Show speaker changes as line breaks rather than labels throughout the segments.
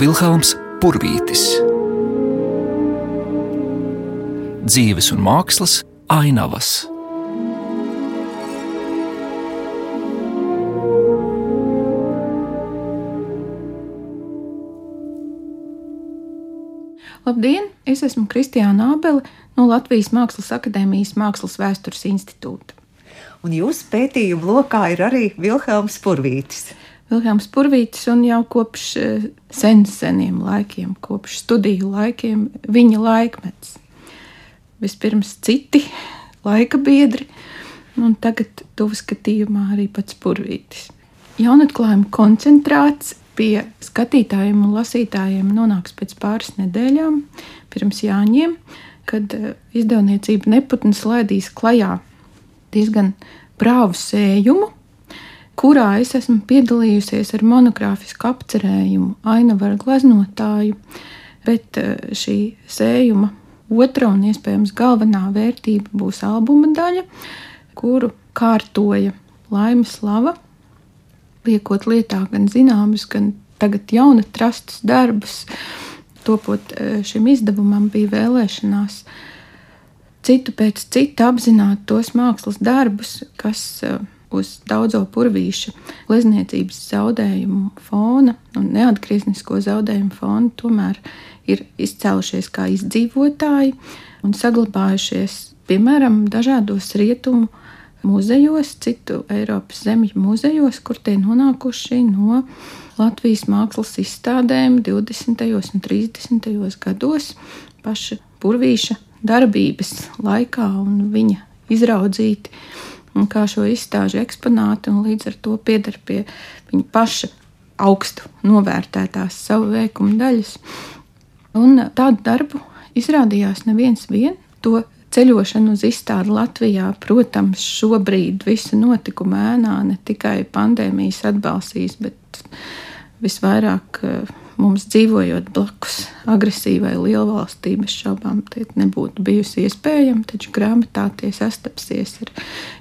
Vilhelms Purvītis. Dzīves un mākslas ainavas.
Labdien! Es esmu Kristiāna Abele no Latvijas Mākslas akadēmijas Mākslas vēstures institūta.
Un jūsu pētījuma lokā ir arī Vilhelms Purvītis.
Vilhelms Purvītis un jau kopš eh, sen, seniem laikiem, kopš studiju laikiem, viņa laikmets. Vispirms citi laika biedri, un tagad tuvu skatījumā arī pats Purvītis. Jaunatklājuma koncentrāts pie skatītājiem un lasītājiem nonāks pēc pāris nedēļām, pirms Jāņiem, kad eh, izdevniecība neputns laidīs klajā diezgan brāvu sējumu, kurā es esmu piedalījusies ar monogrāfisku apcerējumu ainava ar gleznotāju, bet eh, šī sējuma otra un iespējams galvenā vērtība būs albuma daļa, kuru kārtoja Laima Slava liekot lietā gan zināmus, gan tagad jaunatrastus darbus. Topot e, šim izdevumam bija vēlēšanās citu pēc cita apzināt tos mākslas darbus, kas e, uz daudzo purvīša glezniecības zaudējumu fona un neatgrieznisko zaudējumu fona tomēr ir izcēlušies kā izdzīvotāji un saglabājušies, piemēram, dažādos rietumu muzejos, citu Eiropas zemju muzejos, kur tie nonākuši no Latvijas mākslas izstādēm 20. un 30. gados paša Purvīša darbības laikā un viņa izraudzīti un kā šo izstāžu eksponāti, un līdz ar to pieder pie viņa paša augstu novērtētās savu veikumu daļas. Un tādu darbu izrādījās neviens vien to ceļošana uz izstādi Latvijā, protams, šobrīd visu notikumu ēnā ne tikai pandēmijas atbalstīs, bet visvairāk eh, mums dzīvojot blakus agresīvai lielvalstī, bez šaubām nebūtu bijusi iespējama, taču grāmatā tie sastapsies ar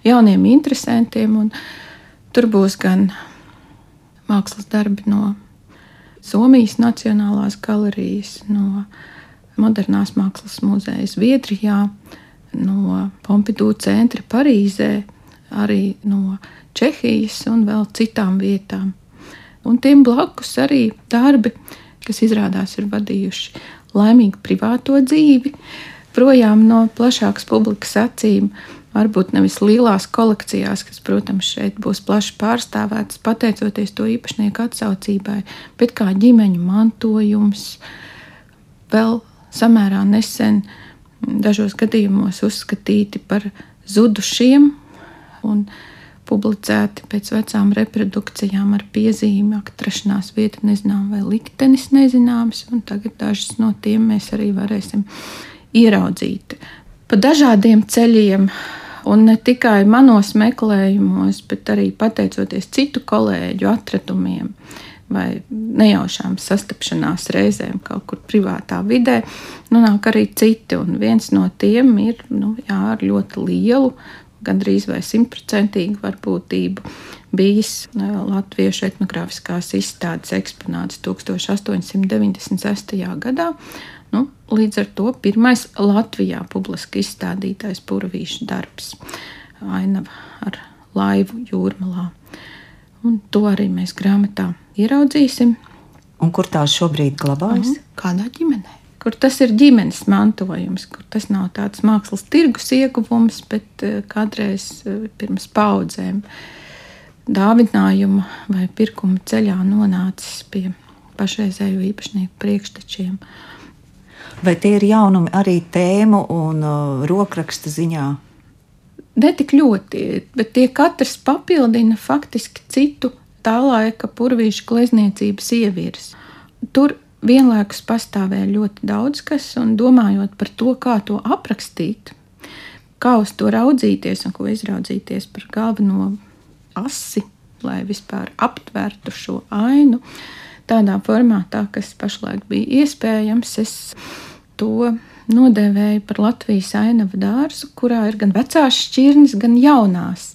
jauniem interesantiem, un tur būs gan mākslas darbi no Somijas Nacionālās galerijas, no Modernās mākslas muzeja Zviedrijā, no Pompidou centra Parīzē, arī no Čehijas un vēl citām vietām. Un tiem blakus arī darbi, kas izrādās ir vadījuši laimīgu privāto dzīvi, projām no plašākas publikas acīm. Varbūt nevis lielās kolekcijās, kas, protams, šeit būs plaši pārstāvētas, pateicoties to īpašnieku atsaucībai, bet kā ģimeņu mantojums, vēl samērā nesen dažos gadījumos uzskatīti par zudušiem un publicēti pēc vecām reprodukcijām ar piezīmi, atrašanās vieta nezinām vai liktenis nezināms, un tagad dažas no tiem mēs arī varēsim ieraudzīt. Pa dažādiem ceļiem, un ne tikai manos meklējumos, bet arī pateicoties citu kolēģu atradumiem, vai nejaušām sastapšanās reizēm kaut kur privātā vidē, nonāk arī citi. Un viens no tiem ir nu, jā, ar ļoti lielu, gandrīz vai simtprocentīgu varbūtību bijis Latviešu etnogrāfiskās izstādes eksponāts 1896. gadā. Nu, līdz ar to pirmais Latvijā publiski izstādītais puravīšu darbs - ainava ar laivu jūrmalā. Un to arī mēs grāmatā ieraudzīsim.
Un kur tā šobrīd glabājas?
Mhm. Kādā ģimenē? Kur tas ir ģimenes mantojums, kur tas nav tāds mākslas tirgus ieguvums, bet eh, kādreiz eh, pirms paudzēm dāvinājuma vai pirkuma ceļā nonācis pie pašreizējo īpašnieku priekštečiem.
Vai tie ir jaunumi arī tēmu un uh, rokraksta ziņā?
Ne tik ļoti, bet tie katrs papildina faktiski citu tā laika purvīšu glezniecības ievirs. Tur vienlaikus pastāvēja ļoti daudz kas, un domājot par to, kā to aprakstīt, kā uz to raudzīties un ko izraudzīties par galveno asi, lai vispār aptvērtu šo ainu, tādā formātā, kas pašlaik bija iespējams, es to nodēvēju par Latvijas ainavu dārzu, kurā ir gan vecās šķirnes, gan jaunās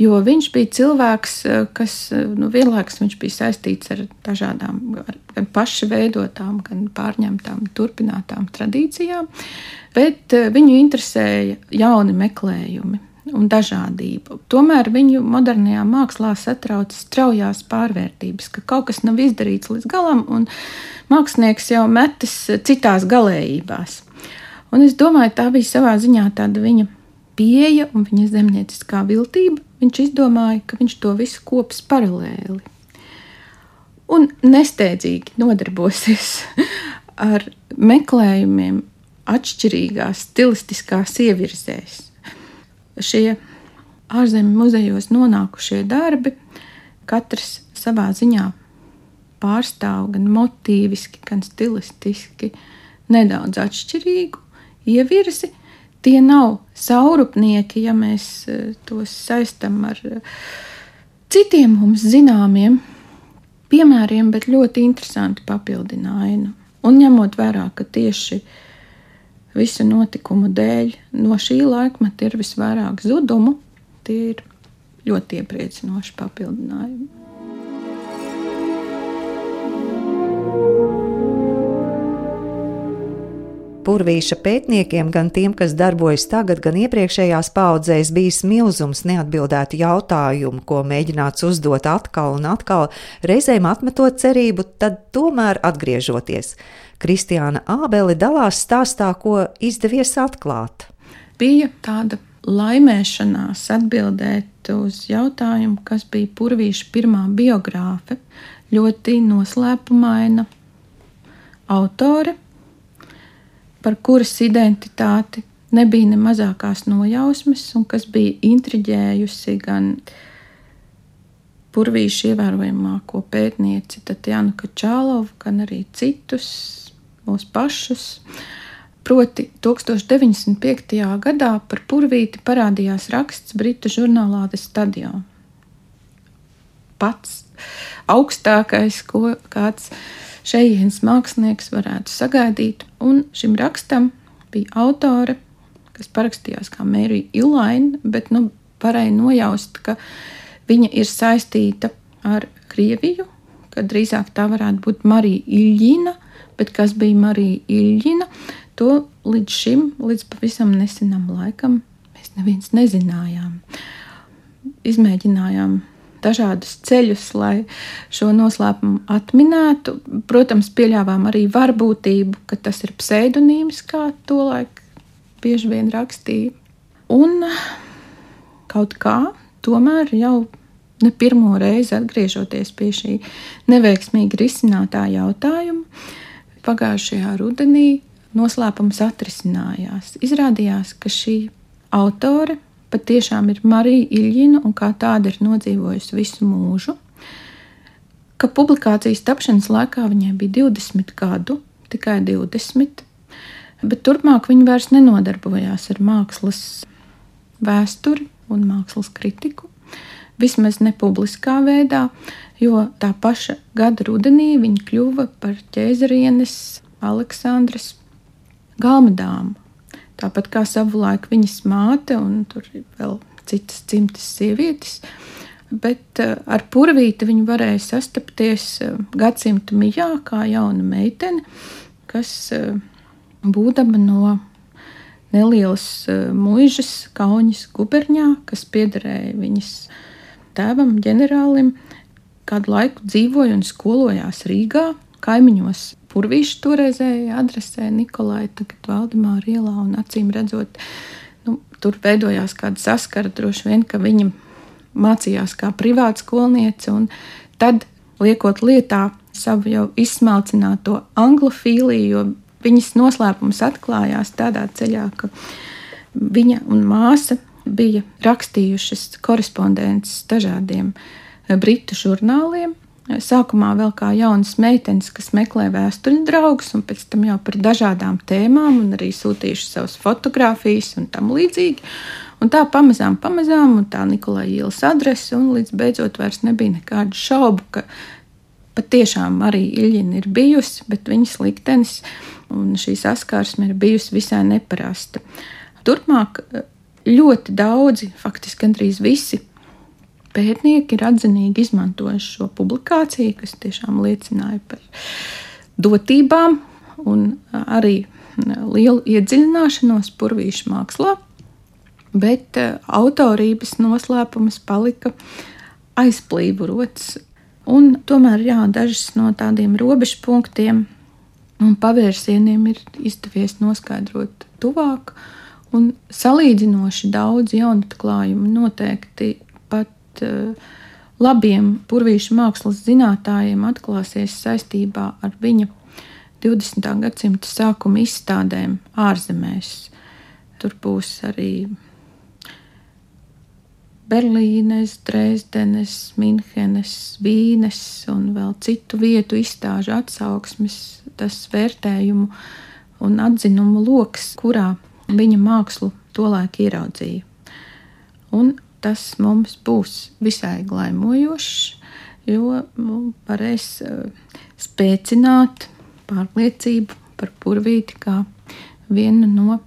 Jo viņš bija cilvēks, kas nu, vienlaikus bija saistīts ar dažādām, ar, gan paša veidotām, gan pārņemtām, turpinātām tradīcijām, bet viņu interesēja jauni meklējumi un dažādība. Tomēr viņu modernajā mākslā satrauc straujās pārvērtības, ka kaut kas nav izdarīts līdz galam, un mākslinieks jau metas citās galējībās. Un es domāju, tā bija savā ziņā tāda viņa pieeja un viņa zemnieciskā viltība. Viņš izdomāja, ka viņš to visu kops paralēli un nesteidzīgi nodarbosies ar meklējumiem atšķirīgās stilistiskās ievirzēs šie ārzemju muzejos nonākušie darbi, katrs savā ziņā pārstāv gan motīviski, gan stilistiski nedaudz atšķirīgu ievirzi. Tie nav saurupnieki, ja mēs e, tos saistām ar e, citiem mums zināmiem piemēriem, bet ļoti interesanti papildinājumi. Un ņemot vērā, ka tieši visu notikumu dēļ no šī laikmeta ir visvairāk zudumu, tie ir ļoti iepriecinoši papildinājumi.
Purvīša pētniekiem, gan tiem, kas darbojas tagad, gan iepriekšējās paudzēs, bijis milzums neatbildētu jautājumu, ko mēģināts uzdot atkal un atkal, reizēm atmetot cerību, tad tomēr atgriežoties. Kristiāna Ābeli dalās stāstā, ko izdevies atklāt.
Bija tāda laimēšanās atbildēt uz jautājumu, kas bija Purvīša pirmā biogrāfe, ļoti noslēpumaina autore, par kuras identitāti nebija ne mazākās nojausmas, un kas bija intriģējusi gan Purvīša ievērojamāko pētnieci Tatjana Kačālovu, gan arī citus mūs pašus. Proti, 1905. gadā par purvīti parādījās raksts Britu žurnālā The Stadion. Pats augstākais, ko kāds šejienes mākslinieks varētu sagaidīt, un šim rakstam bija autore, kas parakstījās kā Mērija Ilaina, bet nu, varēja nojaust, ka viņa ir saistīta ar Krieviju, ka drīzāk tā varētu būt Marija Iļģina, bet kas bija Marija Ilģina, to līdz šim, līdz pavisam nesenam laikam, mēs neviens nezinājām. Izmēģinājām dažādus ceļus, lai šo noslēpumu atminētu. Protams, pieļāvām arī varbūtību, ka tas ir pseidonīms, kā to laik bieži vien rakstīja. Un kaut kā tomēr jau ne pirmo reizi atgriežoties pie šī neveiksmīgi risinātā jautājuma, pagājušajā rudenī noslēpums atrisinājās. Izrādījās, ka šī autore patiešām ir Marija Iļņina un kā tāda ir nodzīvojusi visu mūžu. Ka publikācijas tapšanas laikā viņai bija 20 gadu, tikai 20, bet turpmāk viņa vairs nenodarbojās ar mākslas vēsturi un mākslas kritiku vismaz ne publiskā veidā, jo tā paša gada rudenī viņa kļuva par ķēzarienes Aleksandras galmadāmu. Tāpat kā savulaik viņas māte un tur vēl citas dzimtas sievietes, bet eh, ar purvīti viņa varēja sastapties eh, gadsimta mijā kā jauna meitene, kas eh, būdama no nelielas muižas Kaunas guberņā, kas piederēja viņas tēvam, ģenerālim, kādu laiku dzīvoja un skolojās Rīgā, kaimiņos. Purvīša toreizējā adresē Nikolai, tagad Valdemāra ielā, un acīm redzot, nu, tur veidojās kāda saskara, droši vien, ka viņa mācījās kā privāta skolniece, un tad liekot lietā savu jau izsmalcināto anglofīliju, jo viņas noslēpums atklājās tādā ceļā, ka viņa un māsa bija rakstījušas korespondences dažādiem eh, britu žurnāliem. Sākumā vēl kā jaunas meitenes, kas meklē vēstuļu draugus, un pēc tam jau par dažādām tēmām, un arī sūtījuši savas fotogrāfijas un tam līdzīgi. Un tā pamazām, pamazām, un tā Nikolai ielas adrese, un līdz beidzot vairs nebija nekādu šaubu, ka patiešām arī Iļņina ir bijusi, bet viņas liktenis un šī saskarsme ir bijusi visai neparasta. Turpmāk ļoti daudzi, faktiski gandrīz visi pētnieki ir atzinīgi izmantojuši šo publikāciju, kas tiešām liecināja par dotībām un arī lielu iedziļināšanos purvīšu mākslā, bet autorības noslēpums palika aizplīvots. Un tomēr jā, dažas no tādiem robežu punktiem un pavērsieniem ir izdevies noskaidrot tuvāk, un salīdzinoši daudz jaunatklājumu noteikti pat uh, labiem purvīšu mākslas zinātājiem atklāsies saistībā ar viņa 20. gadsimta sākuma izstādēm ārzemēs. Tur būs arī Berlīnes, Dresdenes, Minhenes, Vīnes un vēl citu vietu izstāžu atsauksmes, tas vērtējumu un atzinumu lokus, kurā viņa mākslu tolaik ieraudzīja. Un tas mums būs visai glaimojošs, jo nu, varēs uh, spēcināt pārliecību par purvīti kā vienu no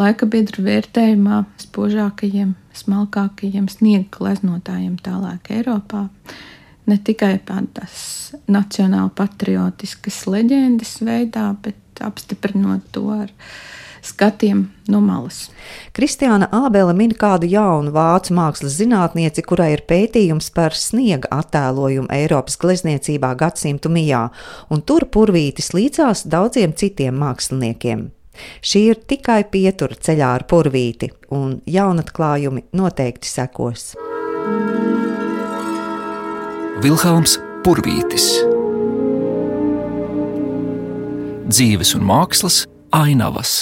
laika biedru vērtējumā spožākajiem, smalkākajiem sniega gleznotājiem tālāk Eiropā. Ne tikai tādas nacionāli patriotiskas leģendas veidā, bet apstiprinot to ar skatiem no malas.
Kristiāna Ābele min kādu jaunu vācu mākslas zinātnieci, kurai ir pētījums par sniega attēlojumu Eiropas glezniecībā gadsimtu mijā, un tur purvītis līdzās daudziem citiem māksliniekiem. Šī ir tikai pietura ceļā ar purvīti, un jaunatklājumi noteikti sekos.
Vilhelms Purvītis Dzīves un mākslas ainavas